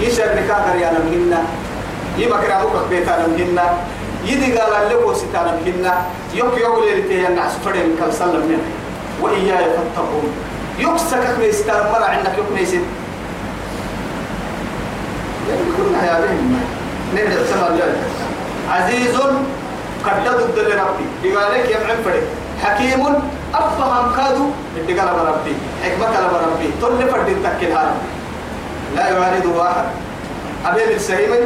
يشر نكاكر يا نمهن يما كرامك بيتا نمهن يدي قال اللي هو ستانا نمهن يوك يوك ليلتي الناس فرين كال سلم منه وإياي فاتقون يكسك ميستان مرة عندك يوك ميسين يعني كنا يا بهم نبدأ سمر عزيز قد ضد لربي بقالك يمعن فريق حكيم أفهم كادو اللي قال ربي حكمة قال ربي طل فرد تكل هذا لا يعارض واحد أبي بالسهيمي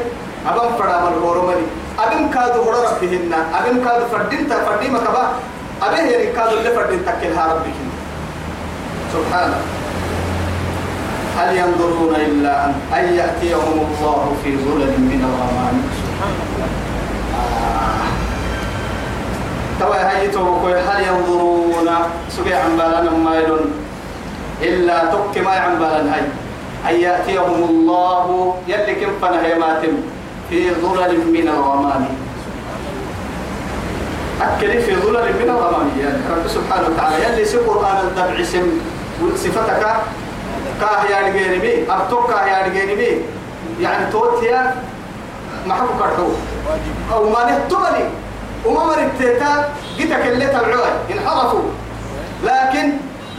أبم فرد من غورمني أبم كادو هو ربهن أبم كادو فردين تفردي مكبا. أبي هي كادو اللي فرد تكل هذا ربي سبحانه هل ينظرون إلا أن أن يأتيهم الله في ظلل من الغمام. سبحان. الله توا هاي توكل هل ينظرون؟ سبع عن بالنا ما إلا تك ما عن بالنا هاي. أن يأتيهم الله يلي كم فنه ماتم في ظلل من الغمام. أكل في ظلل من الغمام يعني رب سبحانه وتعالى. يلي سي قرآن الدبع سم صفتك كاه يعني جينبي أبتوك كاه يعني جينبي يعني توتيا ما حكوا كرتو. أو ما نهتمني وما مرتتا جيتك اللي تبعوها انحرفوا. لكن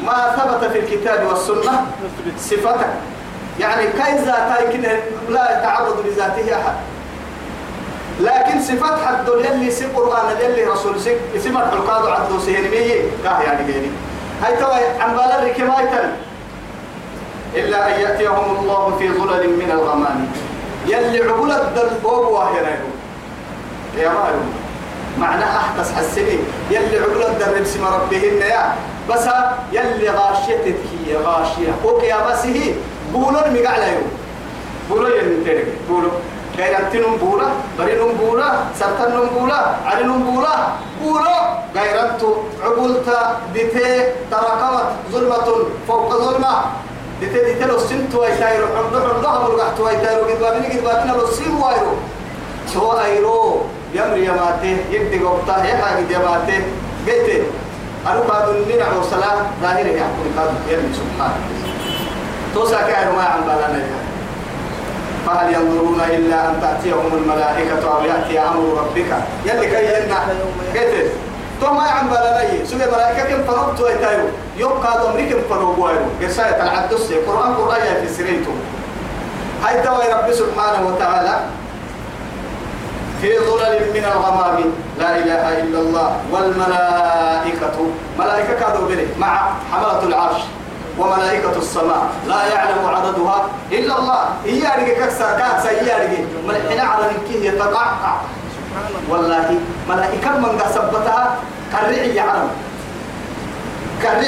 ما ثبت في الكتاب والسنة صفتك. يعني كاي ذاتي كده لا يتعرض لذاته أحد. لكن صفات حد يلي سي قرآن يلي رسول سي اسم الحلقات عدو سيهن مية. كاه يعني جيني هاي توا عن بالر كمايتن إلا أن يأتيهم الله في ظلل من الغمام. يلي عقول الدربوب واهرين يا مالو معنى أحدث حسني. يلي عقول الدرب سما ربهن يا. بس يلي غاشيتك هي غاشية. أوكي بس هي بولون مقع لا بولو ينترك بولو غير أنتنم بولا برينم بولا سرطنم بولا علنم بولا بولو غير أنتو عقولتا ديتي تراكمت ظلمة فوق ظلمة ديتي ديتي لو سنتو ايتايرو عمدو عمدو هم القحتو ايتايرو قد بابيني قد بابينا لو سيمو ايرو سو ايرو يمري يماتي يدي قبطة يحاق يماتي قيتي أنا قاد النين على الصلاة ظاهرة يحكم قاد يرمي سبحانه توسع كائن ما عن بلانا فهل ينظرون إلا أن تأتيهم الملائكة أو يأتي أمر ربك يلي كي يلنا قيتي تو ما عم بلاني سوى ملائكة كم فرقت ويتايو يبقى دمري كم فرقوا ويرو قصاية العدس القرآن قرآن في سريتو هاي توا رب سبحانه وتعالى في ظلل من الغمام لا إله إلا الله والملائكة ملائكة كادوا بني مع حملة العرش وملائكة السماء. لا يعلم عددها إلا الله. هي أرجع كسر كسر هي أرجع من على نكيه يتقعقع والله ملائكة من قصبتها كرع يعلم. كرع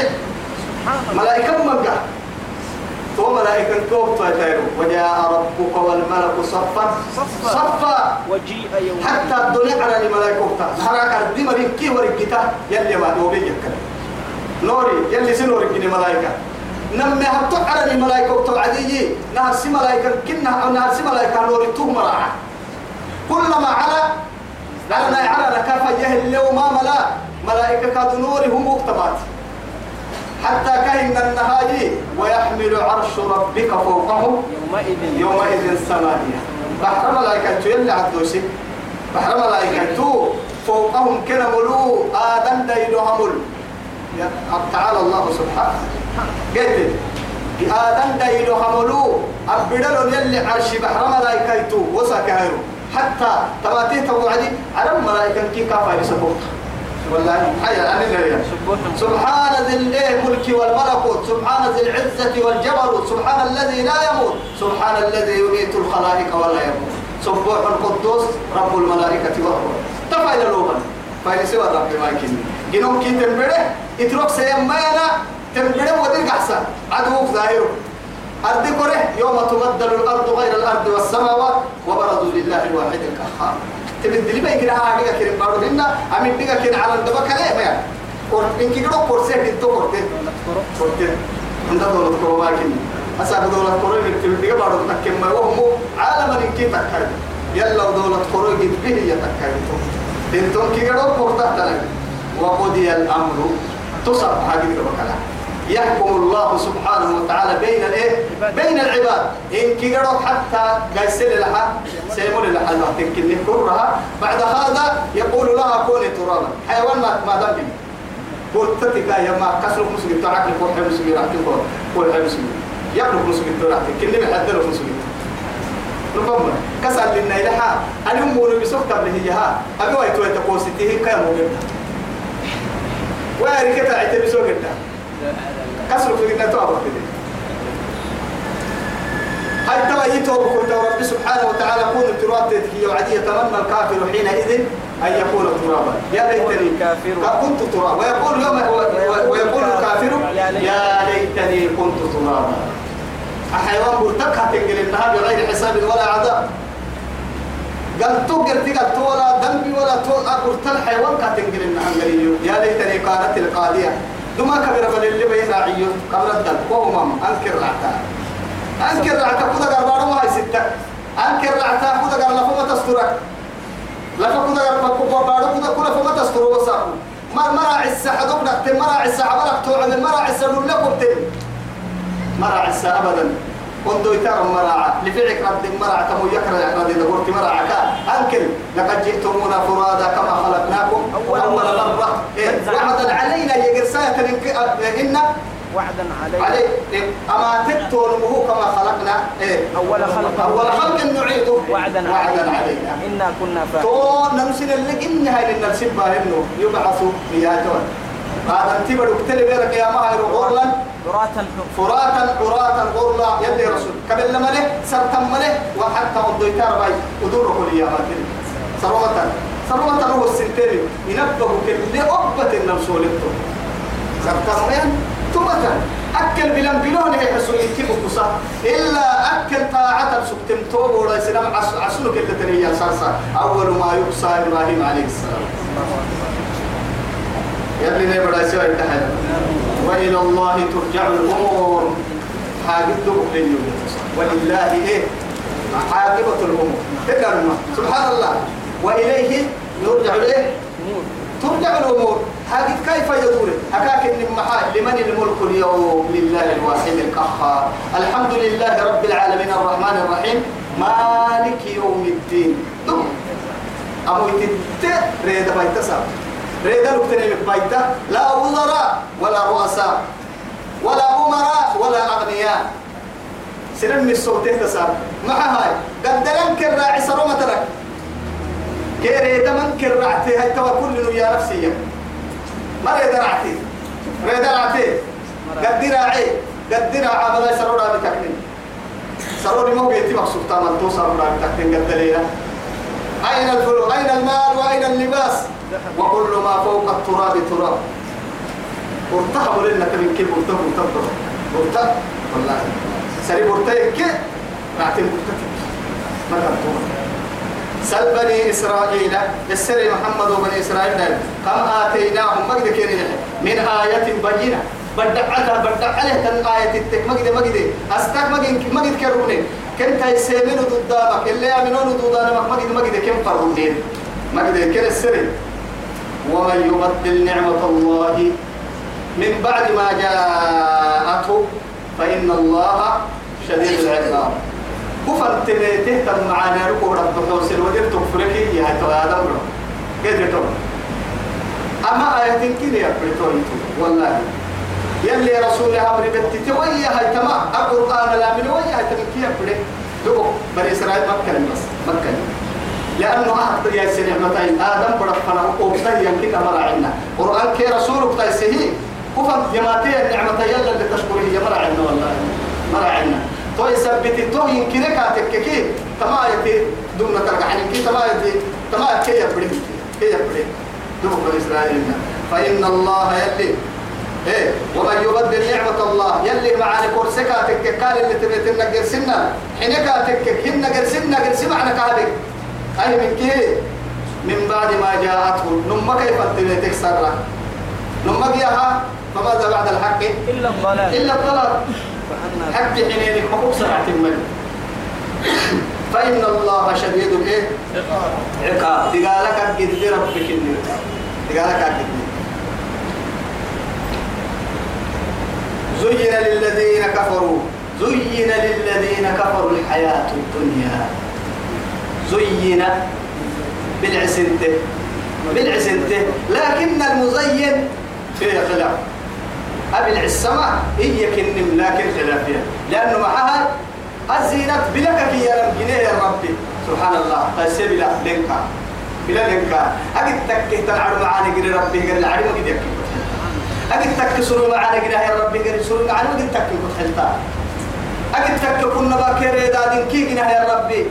ملائكة من قصبتها تو ملائكة توب تايرو وجاء ربك والملك صفا. صفا. حتى الدنيا على الملائكة نهارك الدم ركي وركتا يلي ما دوبي يكن نوري. يلي سنوري كني نمي هبطو على الملائكة توعدي نهر سي ملائكة كنا نهر سي ملائكة نوري تو مراعا كلما على لأنا على نكافة يهل لو ما ملا ملائكة كادو نوري هم مكتبات حتى كهن النهاية ويحمل عرش ربك فوقهم يومئذ يومئذ ثمانية بحر ملائكة يلي عدوسي. بحر ملائكة فوقهم كنا ملو آدم دايلو همل. تعالى الله سبحانه. قلت آدم دايلو هملو أبدلو يلي عرش بحر ملائكة وساك هيرو حتى تباتيه توعدي على الملائكة كي كافة يسبوك والله حيا أنا سبحان ذي الله ملك والملكوت. سبحان ذي العزة والجبروت. سبحان الذي لا يموت. سبحان الذي يميت الخلائق ولا يموت. سبوح القدوس رب الملائكة والروح تفعل لوبا فإن سوى الرب ما يكني جنوم كي تنبره. اترك سيمانا. تنبره ودرك أحسن. عدوك ظاهره. أرض كره يوم تبدل الأرض غير الأرض والسماوات وبرزوا لله الواحد القهار. تبدل ما يكره هذا كريم بارو هنا. أمين بيجا كين على الدبا كلام يعني. كور إنك كده. كورسة ديتو كورتة كورتة عند دولة كورما كني أسأل دولة كورما يكتب بيجا بارو تكيم ما وهم عالم إنك تكاد يلا دولة كورما جد به يتكاد دينتون كده كورتة تلاقي وقضي الأمر. تصب. هذه كده كلام يحكم الله سبحانه وتعالى بين الايه بين العباد. إن كيرو حتى قايسل لها سيمول لها تمكن كرها. بعد هذا يقول لها كوني ترابا. حيوان ما ما دم قلت تتك يا ما كسر مسلم تعاك لكم حي مسلم راح تقول قول حي مسلم. يقلب مسلم راح كني محدر مسلم. ربما كسر لنا إلها أنا هم مولو بسوق قبل هي ها. أبي وايت وايت قوسته كم مولو كسر في توابا كده هاي ترى يتوب كنت رب سبحانه وتعالى كون التراب هي وعدي يتمنى الكافر حينئذ أن يكون ترابا. يا ليتني كنت ترابا. ويقول يوم ويقول الكافر يا ليتني. كنت ترابا. حيوان برتك هتنقل النهار بغير حساب ولا عذاب. قال تقر تقر ولا ذنبي ولا تو أقرت الحيوان كتنقل النهار يا ليتني كانت القاضية. دما كبر بل اللي بين راعيه قبل الدم وهم أنكر رعتا. أنكر رعتا. كذا قربانو ما هي ستة. أنكر رعتا. كذا قرب لفما تسترك لفما كذا قرب بارو كذا كذا فما تستر وساقو. ما مرا عسى حدوك نكتم مرا عسى عبرك توعد مرا عسى نلقوا تم مرا عسى أبدا. كنت يتر مراعة لفعك رد مراعة تمو يكره رد دورت مراعة أنكر. لقد جئتمونا فرادا كما خلقناكم. أول مرة إيه وعدا علينا يقرساية إن. وعدا علينا. علي. إيه أما تتون كما خلقنا. إيه. أول خلق. أول خلق نعيده. وعدا وعدا علينا. علينا. إنا كنا فاعلين. تو نمسن اللي إن هاي للنسبة إنه يبعثوا بياتون هذا انتبه اكتلي بيرك يا مهر غورلا فراتا عراتا غرلا يلي رسول. قبل لما له سرتم له وحتى الضيتار باي. ودور كل يا ماتري سروتا. سروتا هو السنتري ينبه كل أبة النمسولته سرتم وين تبتا أكل بلن بلون هي حسو يتبه كسا. إلا أكل طاعة سكتم توب ولا سلام عسلك اللي تنيا سارسا أول ما يقصى إبراهيم عليه السلام. يلي نبدا سوى التحل وإلى الله ترجع الأمور. حاجة دبك ولله إيه؟ عاقبة الأمور. تكلم سبحان الله. وإليه يرجع إيه ترجع الأمور. هذه كيف يدور؟ أكاك من محال لمن الملك اليوم؟ لله الواحد القهار. الحمد لله رب العالمين الرحمن الرحيم. مالك يوم الدين. دم. أمو يتت ريد بيتسا ريد لكتني بيتا لا وزراء ولا رؤساء ولا أمراء ولا أغنياء. سنن من الصوت تسار مع هاي. قدرن كراعي سرو مثلك كيري دمن كراعتي هاي توا كل يا نفسي ما ريد رعتي ريد رعتي قد راعي. قد راعي. عملا سرو رابي تكنين. سرو لي مو بيتي مقصود تامن. تو سرو رابي تكنين. قد لينا أين الفلو؟ أين المال؟ وأين اللباس؟ وكل ما فوق التراب تراب. ارتهبوا لنا كمن كيف ارتهبوا ارتهبوا ارتهبوا والله. سري ارتهبوا راتب ارتهبوا ما كان سل بني إسرائيل. السر محمد وبني إسرائيل كم آتيناهم؟ مجد كيرين من آية بينة. بدعتها بدع عليه تن آية التك. مجد مجد أستك مجد مجد كرونين كنت يسمين ضدامك اللي يعملون ضدامك. مجد مجد كم فرونين مجد كير السر ومن يبدل نعمة الله. من بعد ما جاءته فإن الله شديد العقاب. كفر تهتم معنا ركوب رب حوسن ودير تكفرك يا تو آدم تو أما آية كده يا بريتوي والله. يلي رسول أمر بنت تويا هاي تما. القرآن لا من ويا هاي تمكي يا بري؟ دو بني إسرائيل مكة بس. مكة لأنه أحد يا متى آدم برفنا وقتها يمكن أمر عنا. قرآن كي رسولك تيسيه كفر يماتي النعمة يلا اللي تشكره هي مرة عنا والله. مرة عنا. تو يثبت تو يمكنك هتككي تما يتي. دون ترجع كي. تما يتي. تما كي يبري. كي يبري. دون إسرائيل. فإن الله يلي. إيه. ومن يبدل نعمة الله. يلي معاني كورسكا تككال اللي تبيت النجر سنة. حينك تكك هن نجر سنة. نجر سمعنا كهذك أي من كي من بعد ما جاءته نما كيف تبيتك سرة نما جاءها فماذا بعد الحق؟ إلا الضلال. إلا الضلال. حق حينينك مقوب سرعة المل فإن الله شديد الإيه؟ عقاب. تقالك قد ربك النار تقالك قد زين للذين كفروا. زين للذين كفروا الحياة الدنيا. زين بالعسنته بالعسنته. لكن المزين فيه خلاف. أبي العسمة هي كنم لكن خلافية. لأنه معها الزينة بلك يا رب يا ربي. سبحان الله. قيسي بلا لنكا بلا لنكا أجد تكه تنعر معانا قري ربي قري العلم قد يكي. أجد تك سرو معانا قري يا ربي قري سرو معانا قد تك كتحلتا أجد تك كنا باكر دادين كي قنا يا ربي.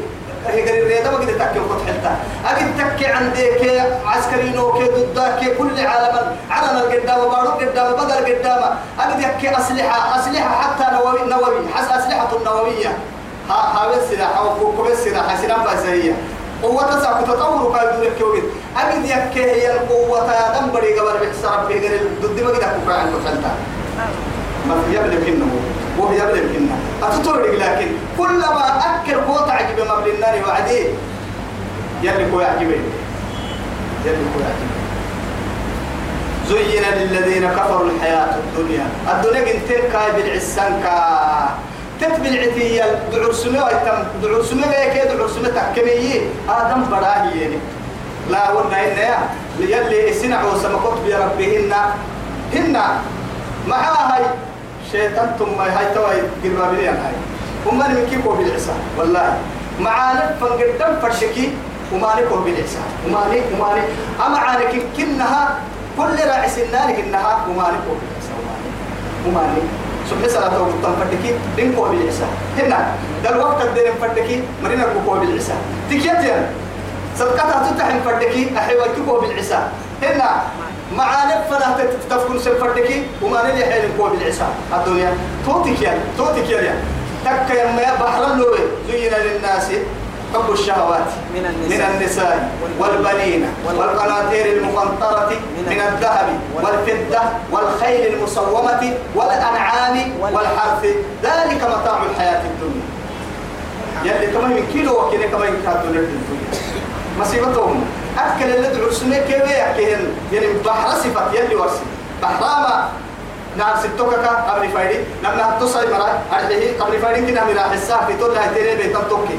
هي قري ريدا ما قد تك كتحلتا أجد تك عندك عسكريين وكي ضدك كل عالم علم القدام بارو قدام بدل قدام أجد يك أسلحة أسلحة حتى نووي نووي. حس أسلحة النووية ها ها السلاح أو كوكب السلاح سلام بسرية قوة تسعة تطور قال لك كويت أجد يك هي القوة دم بري قبل بحساب في غير ضد ما قد أكون عن ما في يبلغ يبلغ أتطور لكن كلما أكل قوة عجب مبل النار وعديه يلي كوي عجبه يلي كوي عجبه زين للذين كفروا الحياة الدنيا. الدنيا قلتين كاي بالعسان كا. تتبع عتية دعور سمي ويتم دعور سمي بيك دعور سمي تحكمي آدم براهي يعني. لا ونا إنا يلي السنع وسمكت بربهن هن. معها هاي. شيطان ثم هاي توي قربابلين هاي. هم من كيف بالعسى والله معانا فنقدم فرشكي ومالك بالعسى ومالك ومالك أما عانك كنها كل راعي سنانك إنها ومالك بالعسى ومالك ومالك سبحان صلاة وقتم فردكي دين قوة بالعسى هنا. ده الوقت الدين فردكي مرينا قوة بالعسى تكيتين. صدقتها تتحن فردكي أحيوة قوة بالعسى هنا. معانا فلا تفكر سن فردكي وما نلي حيل قوة بالعسى الدنيا توتك يعني توتك يعني تك يا بحر اللوي زين للناس حب الشهوات. من النساء, من النساء والبنين والقناطير المقنطرة من الذهب والفضة والخيل المصومة والأنعام والحرث. ذلك متاع الحياة الدنيا. يلي كما من كيلو وكيلو كما يمكن الدنيا مصيبتهم. أكل اللي دعو سنة كيف يحكيهن يعني بحر صفة يلي ورسي. بحراما نعم ستوكا قبل فايدي. لما تصل مرا أرحيه قبل فايدي. كنا مرا حساه في طول هاي بيتم توكي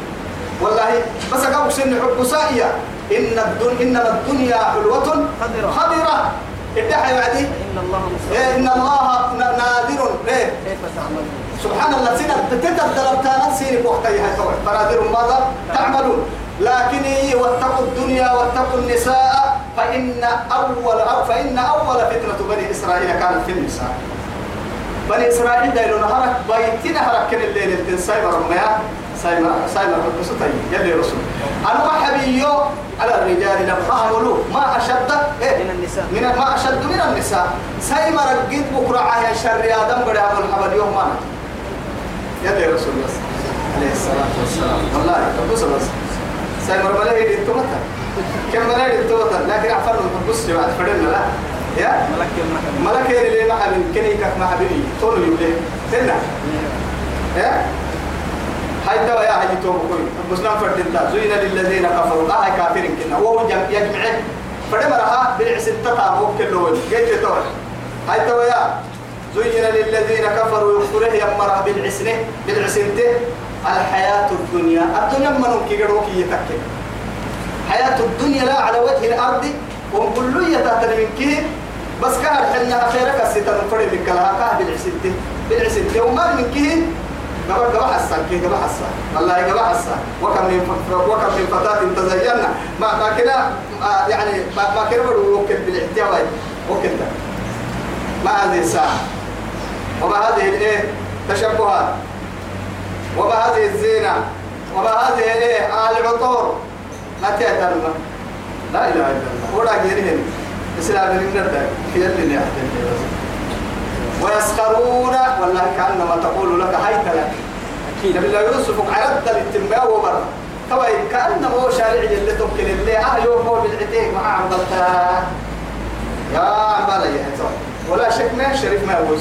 والله بس أقول سن حب سائية. إن الدنيا الدنيا حلوة خضرة. خضرة. ادعي وعدي إن الله إيه إن الله نادر. إيه؟ كيف تعمل سبحان الله سنة تتدرب كانت سيني وقتها هاي توي فنادر ماذا؟ تعملون. لكن إيه واتقوا الدنيا واتقوا النساء فإن أول أو فإن أول فتنة بني إسرائيل كانت في النساء. بني إسرائيل دايلو نهارك بيتنا هرك كن الليل التنساي برميا سايما سايما بسطي يلي رسول. أنا حبيو على الرجال لم أعملوا ما أشد إيه؟ من النساء. من ما أشد من النساء. سايما رقيت بكرة عهي شر آدم بدا أبو الحبل يوم ما يلي رسول بس عليه الصلاة والسلام. والله بس بس. سايما ربنا يدي التومتا كم ملا يدي التومتا لكن أعفر بس بعد فرنا لا. يا؟ ملك ملك اللي ما حبين كني كك ما حبيني تونو يولي تنا يا؟ هاي توا يا هاي تو بكوي مسلم فردين زين للذين كفروا. لا هاي كافرين كنا. وهو جم يجمع فدمرها بالعس التتا موكلون جيت تو هاي توا يا. زين للذين كفروا. يغفره يمره بالعسنة. بالعسنته الحياة الدنيا. الدنيا من كي قدوك يتكل حياة الدنيا لا على وجه الأرض. وكل يتاتن من كي. بس كان حنا أخيرك الستة نفرد من كلها. كاه بالعسنته بالعسنته وما من كي. قبل قبل حسا كي قبل حسا والله قبل حسا وكم من وكم من فتاة تزينا. ما ما كنا يعني ما ما كنا وكل بالاحتواء وكل ما هذه الساعة. وما هذه الايه تشبهات. وما هذه الزينة وما هذه الايه العطور ما تأتلنا لا إله إلا الله. ولا غيرهم إسلام من الدار اللي يحتاج ويسخرون والله كأنما تقول لك هيت لك. أكيد. نبي الله يوسف عرض للتنباء وبر. طبعا كأنما هو شارع اللي تمكن اللي أهل هو بالعتيق مع عمدتا يا عمالا يا ولا شك ما شريف ما هو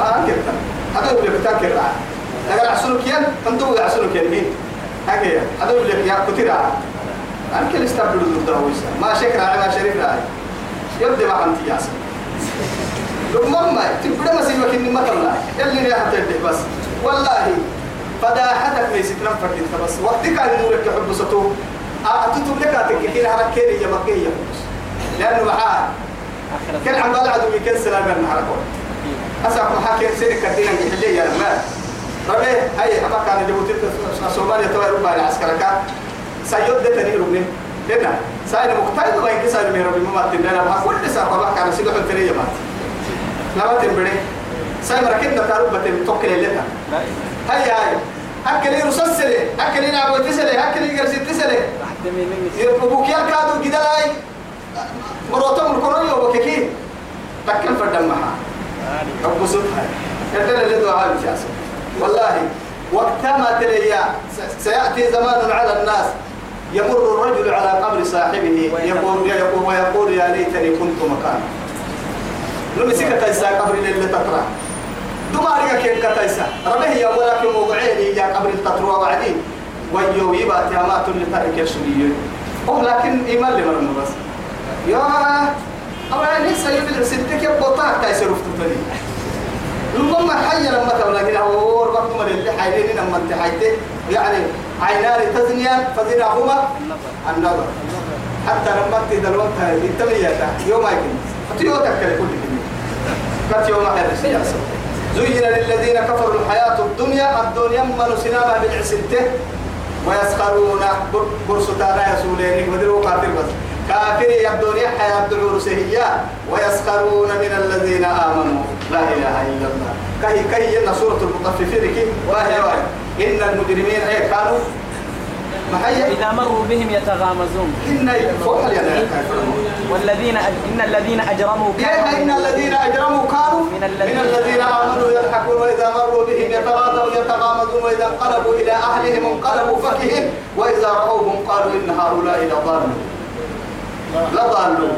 آه كده هذا تاكل رعا لكن عسلك ين أنتوا عسلك ين مين هكذا هذا يقول يا كتير أنا كل استقبل ضد ما شكر على ما شريف رعا يبدأ مع أنت ياسر لما ما تبدأ مسيبك إني ما طلع. يلي يا حتى بس. والله فداحتك ليس كلام فردين بس وقتك على نورك يحب سطو أتتم لك أتكي حين حركيني يا مكي يا لأنه معاه. كان عم بلعب أنا من حركه. أسأل محاكي سيرك كدينا يحلي يا ما ربي هاي أما كان جبوتي الصومالية توي ربع العسكرة سيود ده تاني ربني. لنا سائل مقتدى وين كسر من ربي ما تندنا ما كل ساعة ما كان سيدو الفريق ما لا تنبري. سائل ركبنا تاروب بتم توكل لنا هاي هاي. أكل يرسل أكل ينعبو تسلي. أكل يا اللي دعاء الجاسم والله وقتما تليا سيأتي زمان على الناس. يمر الرجل على قبر صاحبه يقول يقول ويقول يا ليتني كنت مكانه. نمسك تيسا قبر اللي تقرأ دمارك كيف كتيسا؟ ربه يا ولكن موضعين يا قبر التطروى وعدين ويو يبا تيامات اللي تارك يرسلية. هم لكن إيمان لمن بس. يا أولا ليس يبدع ستك يبقى طاق تيسر فتتني ربما حي لما تبلغ له وقت من اللي حيلين لما انتحيته يعني عينان تزنيان فزناهما النظر. حتى لما تدلوت التمية يوم يمكن تيوتك كل كلمة كت يوم غير السياسة زين للذين كفروا الحياة الدنيا الدنيا من سنامة بالعسلتة. ويسخرون برسطانا يسولين ودروا قاتل بس. كافر يبدون حياة الدعور سهيا ويسخرون من الذين آمنوا. لا إله إلا الله. كهي كهي إن سورة المطففين كي وهي وهي إن المجرمين أي كانوا محيا إذا مروا بهم يتغامزون. إن فوق اليد. والذين إن الذين أجرموا يا إن الذين أجرموا كانوا من من الذين- آمنوا يضحكون وإذا مروا بهم يتغاضون يتغامزون وإذا انقلبوا إلى أهلهم انقلبوا فكهين وإذا رأوهم قالوا إن هؤلاء لضالون. لضالون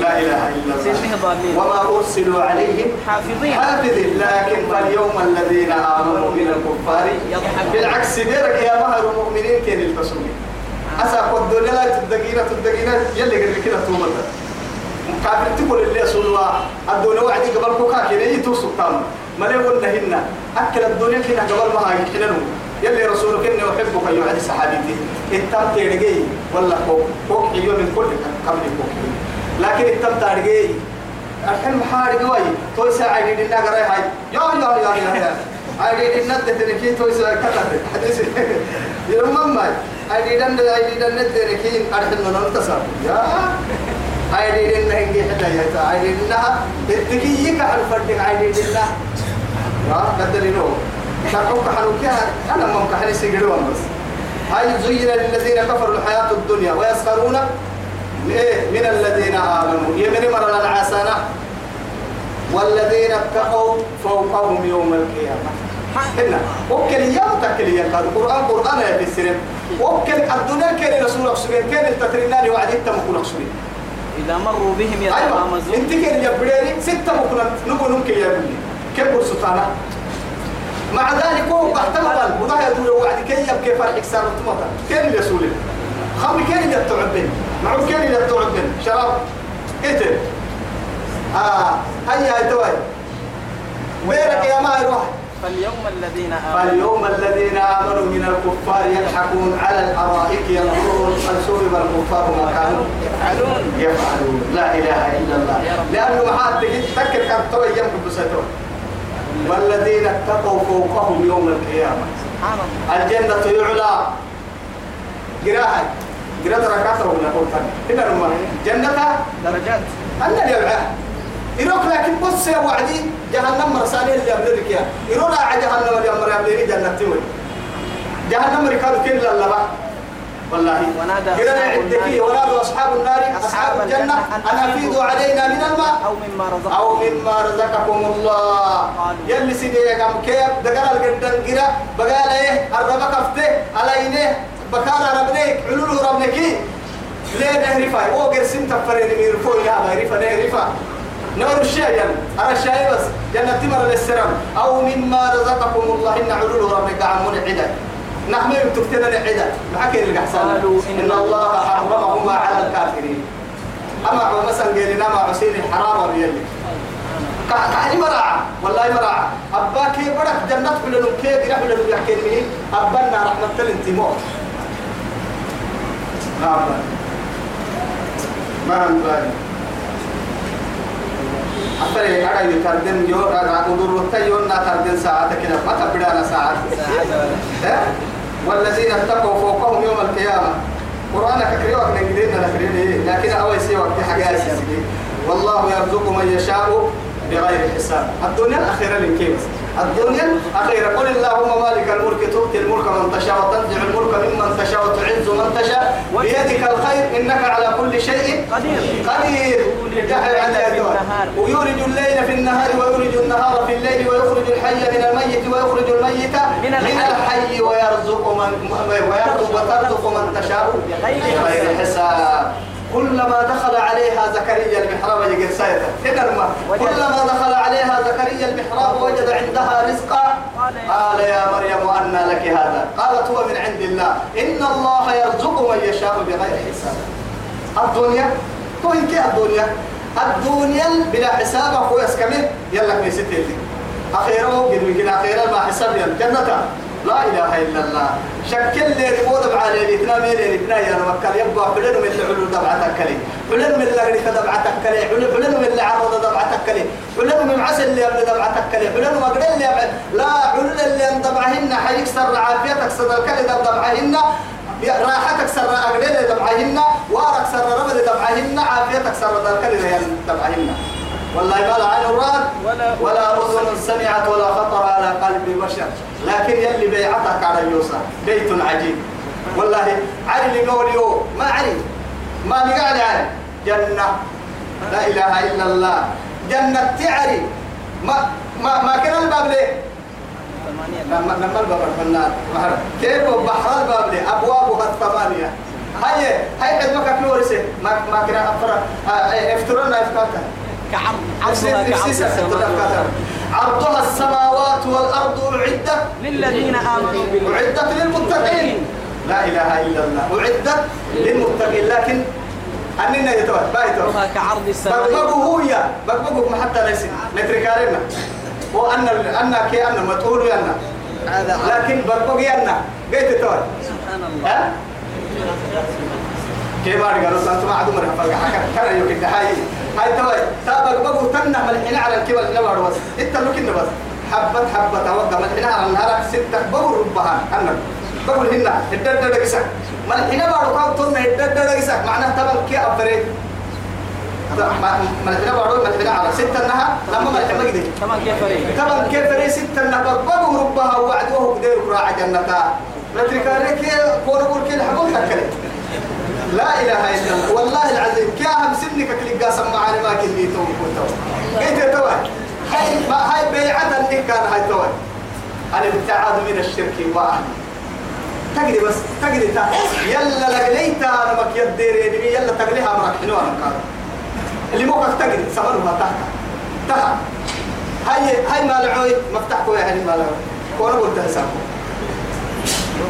لا إله إلا الله. وما أرسلوا عليهم حافظين. حافظين. لكن فاليوم الذين آمنوا من الكفار. بالعكس بيرك يا مهر المؤمنين كان البسوني أسا قد لا تدقينا تدقينا يلي قد كده تومتا كافر تقول اللي سلوا الدنيا وعدي قبل كوكا كده يتوسط تام. ما لي قلنا هنا أكل الدنيا كده قبل ما هاي كده يلي رسولك إني أحبك يا صحابيتي التام تيرجي ولا كوك كوك حيو من كل قبل كوك لكن التام تارجي الحين محارق واي توي ساعة يدي لنا قراي هاي يا يا يا يا يا هاي يدي ندت نكين توي ساعة كتر حديث يوم ما هاي يدي ند هاي يدي ند نكين أرحل من التصر يا. هاي يدي لنا هنجي حدا يا تا. هاي يدي لنا تكي يك على الفرد هاي يدي لنا يا قدر ينو شرحوك حنوكها أنا ممكن حني سيجرون بس. هاي زين للذين كفروا الحياة الدنيا ويسخرون إيه؟ من الذين آمنوا. يمن مر العسنة والذين اتقوا فوقهم يوم القيامة. هنا. وكل يوم تكل يا القرآن قرآن يا بسرم. وكل الدنيا كان رسول أكسرين كان التترينان وعد انت مكون أكسرين إذا مروا بهم أيوة. يتغامزون انت كان يبريني ستة مكون نبو نمك يا ابني كيف برسطانا مع ذلك هو احتمل وضع يدور وعد كي يبكي فرح كسار الطمطة كان الرسول خمر كان اللي تعبن معروف كان اللي تعبن شراب. قتل آه. هيا هاي توي. ويرك يا ما يروح فاليوم الذين آمنوا. فاليوم الذين آمنوا من الكفار يضحكون على الأرائك ينظرون سورب الكفار ما كانوا يفعلون. يفعلون. لا إله إلا الله. لأنه محاد تجد تكر كم توي يمكن بسيطون والذين اتقوا فوقهم يوم القيامة. سبحان الله. الجنة يعلى. قراءة. قراءة ركعته ولا قلت هنا رمى. جنة؟ درجات. أنا أبعاه يروك لكن بص يا وعدي جهنم مرساني اللي أمريك يا يروك جهنم اللي أمر أمريك جنة تمر جهنم ركاب كل الله والله. ونادى عندك النار. ونادوا أصحاب النار. أصحاب الجنة أن أفيضوا علينا من الماء. أو مما رزقهم أو مما رزقكم الله. يلي سيدي يا كم كيف؟ دقر القدن قرا. بقال إيه؟ الربا كفته. علينا بكال ربنيك علول ربنك ليه نهرفا أو قرسم تفرين ميرفو يا نهرفا نهرفا نور الشيء يعني أنا الشيء بس. جنة تمر للسلام. أو مما رزقكم الله. إن علول ربنك عمون عدا نحن تكتنا العدا معك القحسان إن إن الله حرمهما على الكافرين. أما مثلا قال لنا مع حسين الحرام بيلي كحلي مراعة والله مراعة أبا كي برك جنة كل نوم كي ولا نوم يحكي مني أبنا رحمة الانتماء ما أبا. ما أبا أفري أنا يتردن يو أدور وتيون نا تردن ساعة كده. ما تبدأ ساعة والذين اتقوا فوقهم يوم القيامة. قرآنك كريوك نجدين نكرين لكن أول وقت حاجة والله يرزق من يشاء بغير حساب. الدنيا الأخيرة للكيس الدنيا. أخيرا قل اللهم مالك الملك تؤتي الملك من تشاء وتنزع الملك ممن تشاء وتعز من تشاء. بيدك الخير إنك على كل شيء قدير. قدير. ويولج الليل في النهار ويولج النهار في الليل ويخرج الحي من الميت ويخرج الميت من الحي. ويرزق من ويرزق وترزق من تشاء بغير حساب. كلما دخل عليها زكريا المحراب سايتا تنرما وجد- كلما دخل عليها زكريا المحراب وجد عندها رزقا. قال يا- مريم أنى لك هذا. قالت هو من عند الله. إن الله يرزق من يشاء بغير حساب. الدنيا؟ توين كي الدنيا؟ الدنيا بلا حساب أخويا اسكمه. يلا كمي ستين أخيرا قد ويقين أخيرا ما حساب يلا. جنة. لا إله إلا الله. شكل لي ريمو دبعة لي لتنا ميلي لتنا يا مكة يبقى حلن من العلو دبعة كلي حلن من اللي دبعة كلي حلن من اللي عرض دبعة كلي حلن من عسل اللي يبني دبعة كلي حلن ما قدر اللي يبني لا حلن اللي دبعهن حيكسر عافيتك صدر كلي دبعهن راحتك سر أقدر دبعهن وارك سر رمد دبعهن عافيتك سر دبعهن والله ما عين راد ولا- أذن سمعت ولا خطر على قلب بشر. لكن يلي بيعتك على اليوسف بيت عجيب. والله علي اللي قول يو ما علي. ما نقعد علي. جنة. لا إله إلا الله. جنة تعري. ما ما ما كان الباب ليه؟ لما لما الباب الفنان. كيف بحر الباب لي أبوابها الثمانية. هاي هاي قد ما كان ما ما كان افر افترنا افكارها كعرض عرضها كعرض السماوات عرضها السماوات والأرض أعدت للذين آمنوا. أعدت للمتقين. لا إله إلا الله. أعدت للمتقين. لكن اننا يتوه بايتو كعرض السماوات بقبقوا هو يا بقبقوا ما حتى ليس نتركارنا وأن أن كي أن ينا هذا لكن بقبقوا ينا قيت تور سبحان الله. ها كيف أرجع رسول الله ما عدو فرق حكا كان يوكي هاي توي تابق بقوا تنا ملحين على الكبل نبار بس إنت لوكين بس. حبة حبة توقع ملحين على النهار. ستة. بقوا ربها. أنا بقول هنا. الدردة دقسك ملحين بارو كاو تنا الدردة دقسك معناه تبقى كي أبريد ملحين بارو ملحين على ستة النهار. لما ملحين ما قدر كمان كيف فريق طبعا كيف ري ستة النهار. بقوا ربها. وعدوه قدير. كراع جنتا نتركارك كون أقول كل حقول تكلم لا إله إلا الله. والله العظيم كي اهم سنك كل قاسم معنا ما كني تو كنت قلت تو هاي ما هاي بيعة اللي كان هاي تو أنا ابتعاد من الشرك واهل تقدي بس تقدي تا يلا لقليت أنا مك يدير يلا تقليها امرك حلو قال اللي موقف تقدي سمرها تحت تحت هاي هاي مالعوي مفتاح كوي هاي مالعوي كون قلت حسابه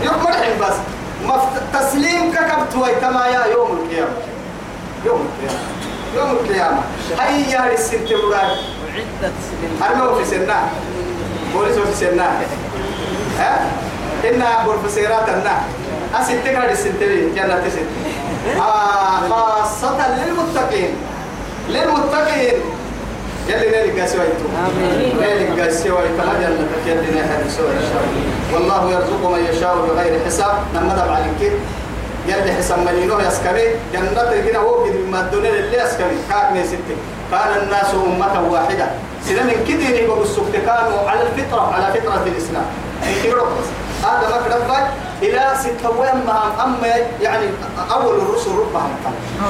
يوم مرحب بس. تسليم ككبت ويتما يوم القيامة. يوم القيامة. يوم القيامة. هيا للسنت براي أعدت لل- أرموا في سنة. بوليس في سنة. ها؟ إنا بروفيسورات النا أستك هذه السنت جنة ست آه خاصة للمتقين. للمتقين. يلي نالي قاسوا آمين. نالي قاسوا كما جنة يلي نالي سوى والله يرزق من يشاء بغير حساب. لما دب عليك يلي حساب ملينو يسكري جنة هنا هو قد ما الدنيا اللي يسكري كاك ستة. كان الناس أمة واحدة. سنة من كده نبقى السكت كانوا على الفطرة على فطرة الإسلام. هذا ما كدبت إلى ستة وين ما أما يعني أول الرسل ربهم.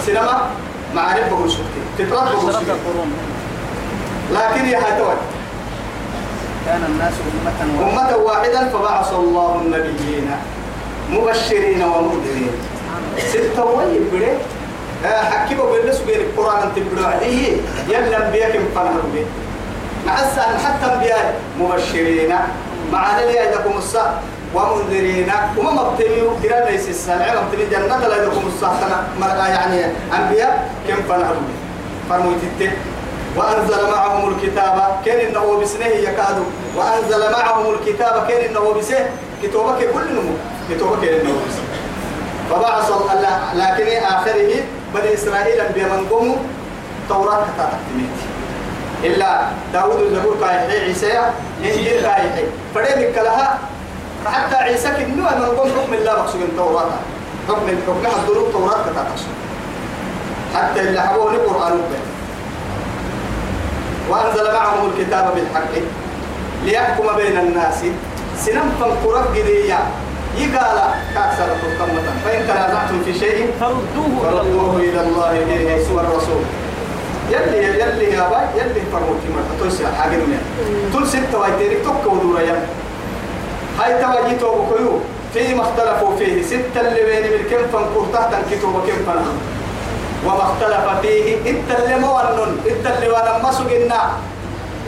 سينما معارف بقول سكت فطرة بقول لكن يا هتوت كان الناس أمة واحدة. أمة واحدا فبعث الله النبيين مبشرين ومنذرين ستة وين بره حكيبه بالنسبة بين القرآن أنت بره عليه. يلا كم فنهر به مع السهل حتى أنبياء مبشرين. مع نبي يدكم الصح ومنذرين. وما مبتمي كرا ليس السلام. مبتمي جنة لا يدكم الصح يعني أنبياء كم فنهر به فرموا تتك وأنزل معهم الكتاب كان إنه بسنه يكاد وأنزل معهم الكتاب كان إنه بسه. كتابك كل نمو. كتابك إنه بسه. فبعث الله. لكن آخره بني إسرائيل بمن قوموا توراة كتابت إلا داود الزبور كايحي عيسى إنجيل كايحي فريدك لها حتى عيسى كنو أن نقوم حكم الله مقصود التوراة حكم حكم حضروا التوراة كتابت حتى اللي حبوه القرآن به وأنزل معهم الكتاب بالحق ليحكم بين الناس. سنم فانقرب قدية يقال كاكسر القمة فإن تنازعتم في شيء فردوه إلى فردوه الله. إلى الله. يسوع الرسول. يلي يلي يا باي يلي فرموتي مرة. تلسي حاجة من تل ستة وايتيرك توك ودورا يم هاي تواجي توبكيو فيما اختلفوا فيه. ستة اللي بين بالكم فانقر تحت الكتب كم فنه وما اختلف فيه مونن إنت اللي وانا مسجنا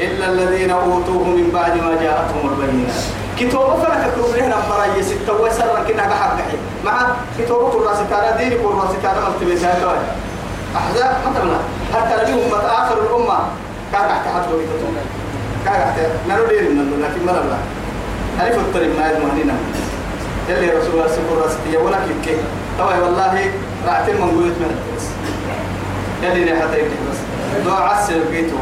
إلا الذين أوتوه من بعد ما جاءتهم البينات. كتابه فلا تكرم لنا مرايا ستة وسر كنا حق مع كتابه كل رأس كان ديني كل رأس كان ملتبسها كوي احزاب مثلا حتى نبي أمة آخر الأمة. كان تحت حد ويتتون كان تحت. نرو دير من لكن ما لا ألف الطريق ما يدمانينا يلي رسول الله سبحانه وتعالى ولا كيف طبعا والله رعتين من قويت من الدرس. يلي نحن بس. دو عسل بيتو.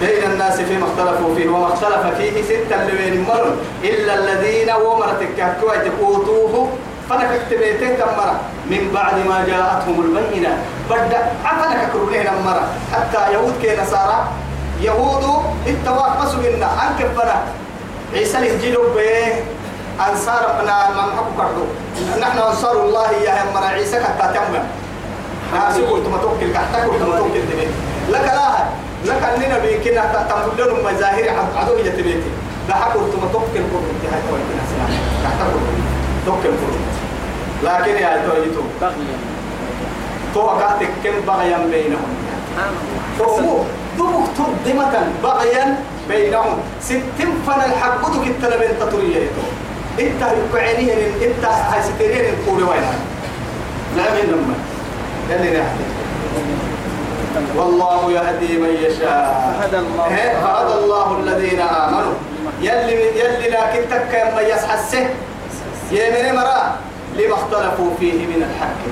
بين الناس فيما اختلفوا فيه وما اختلف فيه ستة لبين مرن. إلا الذين ومرتك كهكوا أوتوه فنك اكتبيته تمرة. من بعد ما جاءتهم البينة. بدأ عفنك كرولين مرة. حتى يهود كي نصارى يهود اتواق مسوقنا أنك بنا. عيسى الإنجيل به أنصار نحب كردو نحن أنصار الله يا مرة. عيسى كتا تمم ناسي قلت ما توكل كحتا قلت ما توكل تبيت لك لا لك أننا بيكنا تمدلهم مزاهر عدو يتبيتي لا قلت ما توكل قلت هاي توكل سلام كحتا قلت توكل قلت لكن يا تويتو بغيا. توقعتك كم بغيا بينهم؟ فهو دبك تقدمة بغيا بينهم. ستين فن الحق دك التلبين تطريه إنت يقعينين إنت القول وين لما يلي نحن والله يهدي من يشاء. فهدى الله. إيه، فهدى الله الذين آمنوا. يلي يلي لكن تك يما يسحسه. يمن مرا. لما اختلفوا فيه من الحق.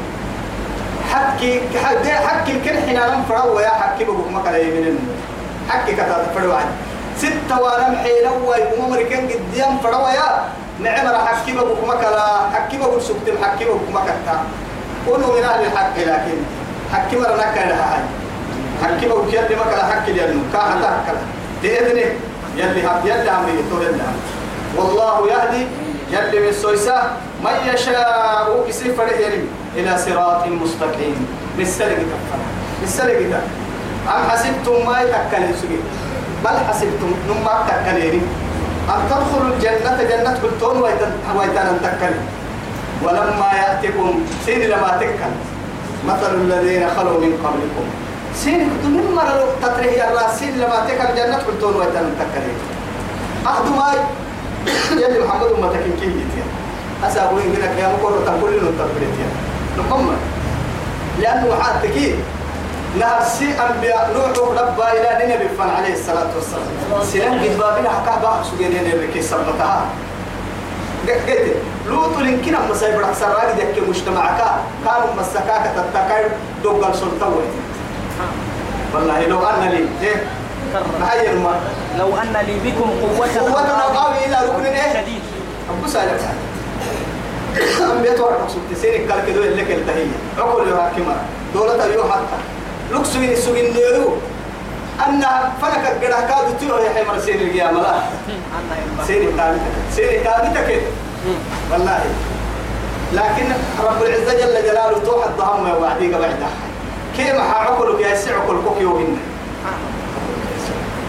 حكي حكي حكي الكل حين فروا يا حكي بقول ما كلا يمين حكي كذا فروا عن ستة ولم حين هو يقوم مريكان قديم فروا يا نعم راح حكي بقول ما كلا. حكي بقول سكت حكي بقول ما كتا. كونوا من أهل الحق لكن حكي مرة نكر هاي حكي بقول يلي ما كلا حكي لأنه كاحتا كلا بإذنه يلي هب يلي عمري تولنا والله يهدي يلي من السويسة من يشاء يسير يلي إلى صراط مستقيم. بالسلق كفنا بالسلق ده. أم حسبتم ما يتكلم سجي بل حسبتم نما تكليني أن تدخلوا الجنة جنة بالتون ويتان تكلم ولما يأتكم سين لما تكل مثل الذين خلوا من قبلكم. سين كنتم مرة تتريه الراس سين لما تكل جنة بالتون ويتان تكلم أخذوا ماي يلي محمد أمتك كي يتيا. أسابوين هناك يا تقول لنا التبريتيا نقم لأنه حاتكي نهر سي أنبياء نوح ربا إلى نبي عليه الصلاة والسلام. سلام قد بابنا حكا بقى سجين نبي كي سبتها قلت لوط لنكين أما سيبرك سراغ ديك مجتمعك كانوا مسكاك تتكاير دوغل سلطوة والله لو أن لي إيه؟ محير ما لو أن لي بكم قوة قوتنا قوي إلى ركن إيه؟ شديد. أبو سالم. أم بيتور مقصود تسيني قال كده اللي كل تهية عقول يا كما دولة لوكس من السوق النيرو أن فنك قد كادو تيرو يا حمر سيني القيامة لا سيني كابتك سيني كابتك والله. لكن رب العزة جل جلاله توحد ضهم وعديك بعدها كيف عقلك يا سي عقل كوكي وهن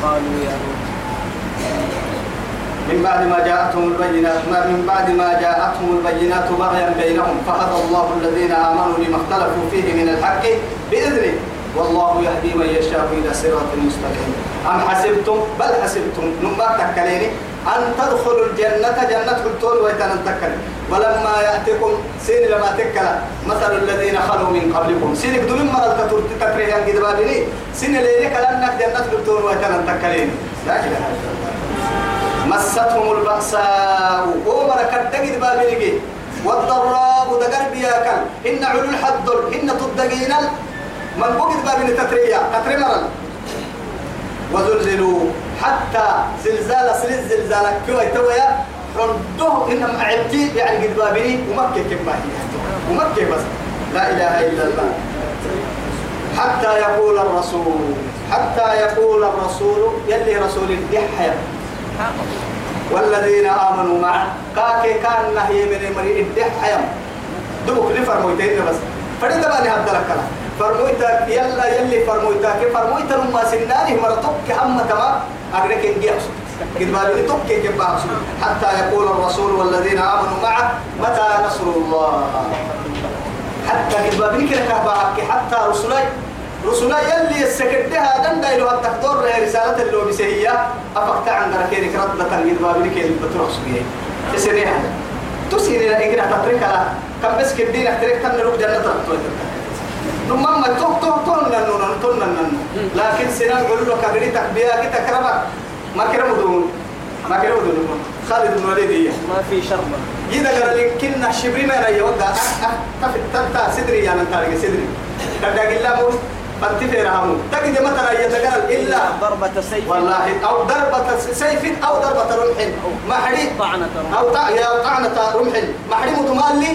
قالوا يا من بعد ما جاءتهم البينات ما من بعد ما جاءتهم البينات بغيا بينهم فهدى الله الذين آمنوا لما اختلفوا فيه من الحق بإذنه. والله يهدي من يشاء إلى صراط مستقيم. أم حسبتم؟ بل حسبتم. نما تكليني. أن تدخلوا الجنة جنة التول ويتنتكل ولما يأتكم سين لما تكلا. مثل الذين خلوا من قبلكم. سين يقدرون مرة تتكريه عن قد بابني سين ليلك لأنك جنة التول ويتنتكلين لا إله إلا الله. مستهم البأساء. ومر كدقد بابني والضراء دقر بياكل إن علو الحد إن تدقين من بقد بابني تتريا تتري مرل وزلزلوا حتى زلزال سلز زلزال كوا يتويا. عنده إن معبتي يعني قد بابني ومكة هي. ومكة بس. لا إله إلا الله. حتى يقول الرسول حتى يقول الرسول يلي رسول الدحية والذين آمنوا معه. كاكي كان نهي من مري الدحية دوك لفر مويتين بس. فريد باني هذا الكلام. فرمويتا يلا يلي فرمويتا كي فرمويتا لما سناني مرتك هم تما أغريك إنجي أقصد حتى يقول الرسول والذين آمنوا معه متى نصر الله? حتى قد كده كهباك حتى رسولي رسولي يلي السكدها دندا إلو التقدر رسالة اللي بسهية أفقت عن دركيرك ردة قد بالي كده بتروح سبيه تسيريها تسيري لإقرأ تتركها. كم بس كدين احترك تنلوك جنة رحتوي نمم ما تو تو تو ننو ننو تو ننو لكن سنان قول له كبري تكبيا كي تكرم ما كرم دون ما كرم دون خالد بن وليد هي. ما في شربة إذا قال لك كنا شبري ما رأي ودا تفت تنتا صدري يا نتا صدري كذا قال مو بنتي رامو تجد مثلا يتقال إلا ضربة سيف. والله أو ضربة سيف أو ضربة رمح. ما حريق طعنة رمح. أو طعنة رمح. ما حريق متمالي.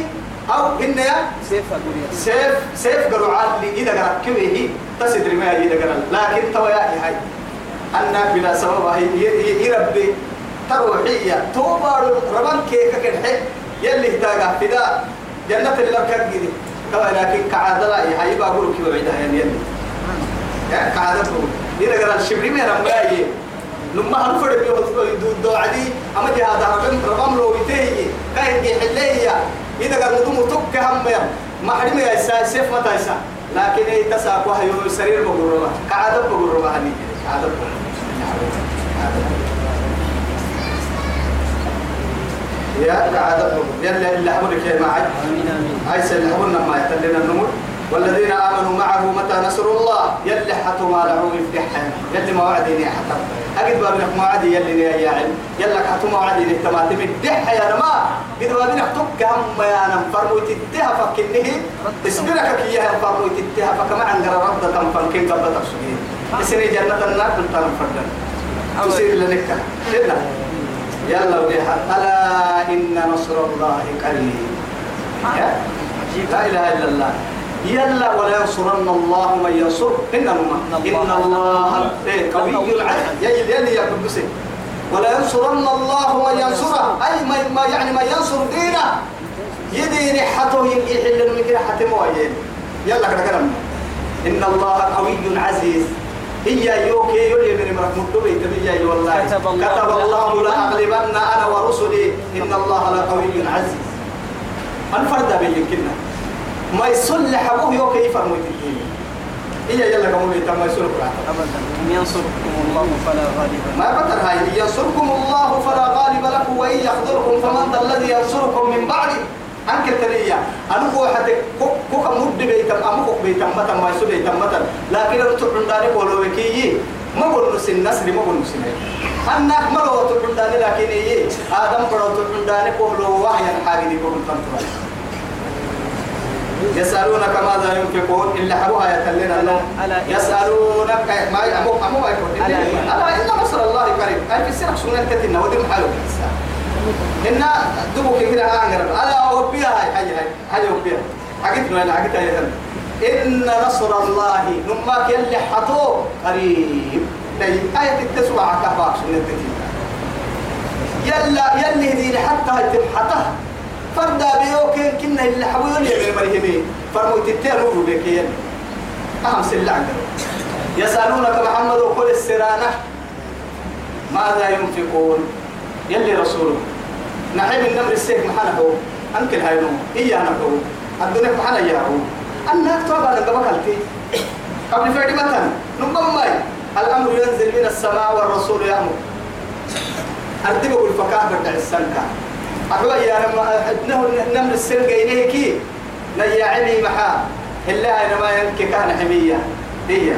أو إن يا سيف يا. سيف سيف قالوا عادي إذا قرأ كويه تسدر ما إذا قرأ لكن توا يا هاي. أنك بلا سبب هي يربي تروحية توبا ربان كيكا كده يلي اهتاقا فدا جنة اللي لك كده. توا لكن كعادة لا هاي. بقول كيو عيدا يعني يلي. كعادة بقول إذا قرأ الشبري ما رمائي لما هنفرد بيو دو عدي. أما جهاد ربان ربان لو بيتهي كاين يحليه إذا قال مدوم تك هم يا ما حد ما يسا سيف ما تيسا لكن إيه تسا كوه يوم السرير بقول ربا كعادة بقول ربا هني. كعادة يا كعادة بقول يلا اللي حولك يا معي. عيسى اللي حولنا ما يتلنا النمر. والذين آمنوا معه متى نصر الله؟ يلي حتى ما لعوا يفتح يلي ما وعدني حتى أجد بابنك ما وعدي يلي يا علم. يلا حتى ما وعدي تماتم الدح يا نما قد بابنك تك هم يا نم فرمو تتها فكنه. اسبرك كي يا فرمو تتها فكما عند رد تم فكين قبل تفسدين اسني جنة النار كنت فردا تسير لنك يلا. يلا وديها ألا إن نصر الله قريب. يا لا إله إلا الله. يلا ولا ينصرن الله من ينصر. إن الله إيه قوي. العزيز يلي يلي يا قدسي ولا ينصرن الله من ينصره أي ما يعني ما ينصر دينه. يدين حتة يحل من كده حتى يلا كده كلام. إن الله قوي عزيز. هي يوكي يولي من مرك مكتوبة تبي والله. كتب الله. كتب الله لأغلبن أنا ورسلي. إن الله لقوي عزيز. الفرد بالكنا ما يصلح أبوه يوكي يفرموا الدين؟ هي يلا قومي تم ما يصلح أبدا. إن ينصركم الله فلا غالب. ما بطل هاي ينصركم الله فلا غالب لكم وإن يخذلكم فمن ذا الذي ينصركم من بعده. أنك التنية أنا هو حتى كوكا مد بيتم أمكوك بيتم متى ما يسو بيتم متى لكن أنا تقول داري قولوا بكي ما قول نسين نسل ما قول نسين. أنا ما لو تقول داري لكن إيه؟ آدم برو تقول داري قولوا وحيا حاجة دي قول تنتظر. يسألونك ماذا ينفقون؟ إلا حبوها يتلنا الله يسألونك ما أمو أمو يكون. ألا- إن نصر الله قريب في السنة سنة كتنا ودي محلو إن دبوك كده أعنقر ألا أوبيها هاي. هاي هاي. هاي أوبيها حقتنا أنا حقتها يا إن نصر الله نماك يلي حطو قريب. دي آية التسوع كفاك سنة كتنا يلا يلي دي حتى تبحته فردا بيوكين كنا اللي حبيون يا مريمي فرمو تتيرو بك يلي أهم سلع يسألونك محمد وقل السرانة ماذا ينفقون؟ يلي رسوله نحيم النمر السيف محنه. أنكل هاي نوم. إيانا هو الدنيا محنا يا هو. أنا أكتب على قبكالتي قبل فعل مثلا نقوم ماي الأمر ينزل من السماء والرسول يأمر. أردب أقول فكاه بدع أحوى يا لما إنه نمر السن جينيه كي نياعني محا. إلا أنا ما ينكي كان حمية. هي.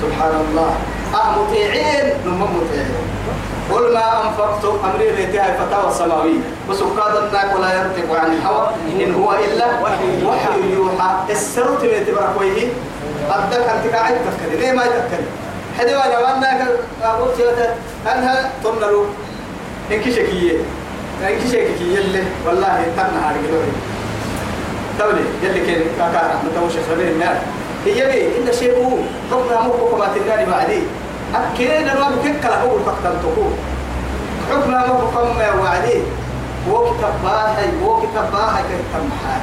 سبحان الله أه مطيعين. نم مطيعين. قل ما أنفقتم أمري ريتها فتاوى السماوية وسكاد الناك ولا ينطق عن الهوى. إن هو إلا وحي يوحى. السرط من تبركويه أدك أنت قاعد تفكري. ليه ما تفكري حدوا أنا وأنا قلت أنها تنلو إنك شكية إنك شكية اللي والله تنها على تولي يلي كان كاكا متوش سبيل النار هي بي إن شيء هو حكم مو كما تنادي بعدي أكيد أنا ما بكين كلا هو فقط تقول حكم مو كما وعدي باهي هو كتاب باهي كتاب محاي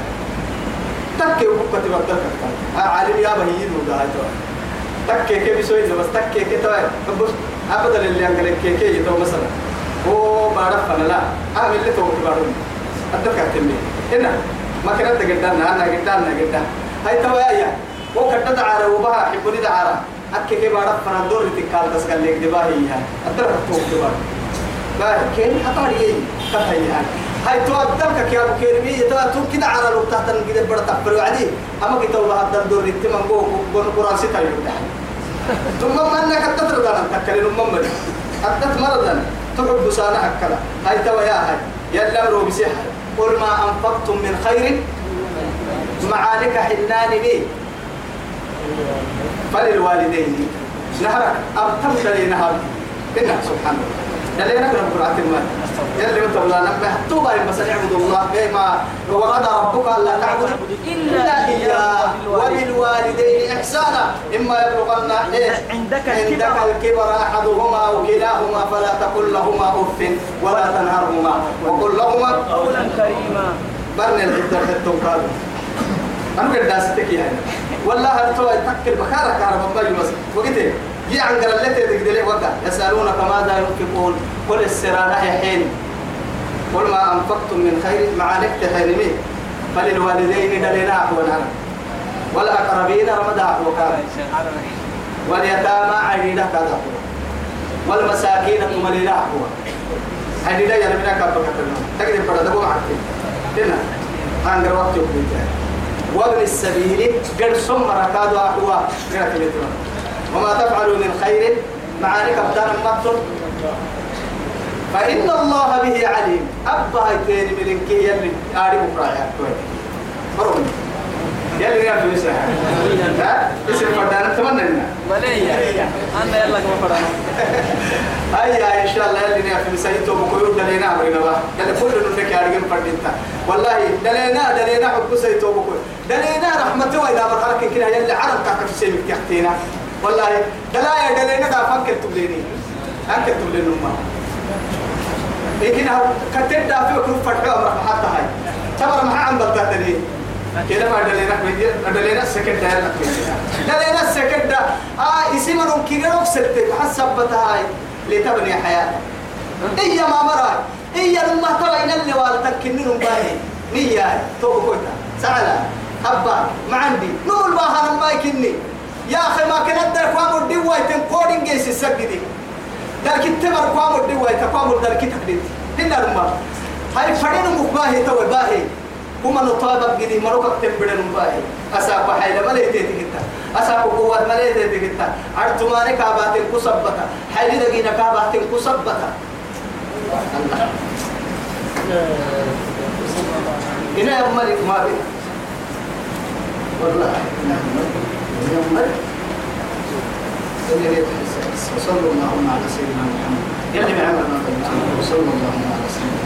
تكي وكتب تبدل كتاب عالم يا بهي يدو ده تكي كي بيسوي بس تكي كي توي بس أبدا اللي أنقلك كي كي يتو مثلا هو بعرف أنا لا أعمل اللي تو كبارون أتذكر تمي. هنا ما كنا تقدرنا أنا قدرنا قدرنا هاي توايا وكتت عارة وبها حبني دعارة. أكيد كي بعرف أنا دور تكال بس قال لك دباهي هي أتذكر تو كبار حطاري إيه كهي يعني هاي تو أتذكر يا أبو كريمي يتلا تو كده عارة لو تحت نقدر بدر تقبل وعدي. أما كي تو بها دور تمام جو جو قرآن ستة يوم ثم ما أنك تتر دانا تكلم أمم مري أتت مرضا تحب سانا أكلا. هاي توا يا هاي. يلا رو بسحر قل ما أنفقتم من خير. معانك حنان بي فللوالدين. نهرك. أبتم دلي نهر. إنك سبحان الله. دلي نقرأ قرآن المال يلي انت ولا نبه توبا بس نعبد الله. بما وقضى ربك ألا تعبد اياه احسانا إما يبلغن إيه؟ عندك عندك الكبر. أحدهما أو كلاهما فلا تقل لهما أف ولا تنهرهما. وقل لهما قولا كريما. برن الحته حتى قالوا. أنا قد داستك يعني. والله تو تكل بخارك على بابا بس وقلت يي عن قرلته تقدر وقع؟ يسألونك ماذا ينفقون؟ قل السرانه حين قل ما أنفقتم من خير معانك تهرمي فللوالدين دلنا أحوال. عنه والأقربين رمضا وكان واليتامى عيدا كذا والمساكين تملينا هو عيدا ربنا كبر كتنا تقدر بدأ دبوا معك هنا هانغر وقت يوم وابن السبيل قد سم ركادوا أحوا وما تفعلوا من خير معانك أبدانا مقتل. فإن الله به عليم. أبا هيتين من إنكي يلي آري فرون يلي يا فلوسة ها؟ اسم فردان تمنى لنا. مليا أنا يلا كما فرنا أي إن شاء الله يلي يا فلوسة يتو بكويو دلينا أمرنا با دل كل نفك يا رجل فردينتا. والله دلينا دلينا حب سيتو بكوي دلينا رحمته وإذا مرحلك كده يلي عرب كاك في سيمك تحتينا والله دلايا دلينا دا فكر تبليني. أنك تبلين أمه. لكن كتير دافع كل فتحة أمر حتى هاي. تبر مع عم بتاعتني كده ما دلينا دلينا السكت ده دلينا السكت ده. آه اسم من كيرو ستة. حسب بتاعي لتبني حياتك إيا ما مرا إيا لما تبا إن اللي والتك كننهم باهي. نية. تو كويتا سعلا أبا ما عندي. نقول باها لما يكني يا أخي ما كنت در قاموا الدواء تنقودين جيس السجدي در كتبر قاموا الدواء تقاموا در كتب هنا لما هاي فرين مقباهي تو باهي. كما نطابق جدي مروك تنبدن مباهي أساق حيل مليتي تكتا أساق قوات مليتي تكتا أرتماني كابات كسبتا حيل دقينا كابات كسبتا هنا يا ملك ما بي. والله. يا ملك. وصلى الله على سيدنا محمد. يلي بعمل ما وصلى الله على سيدنا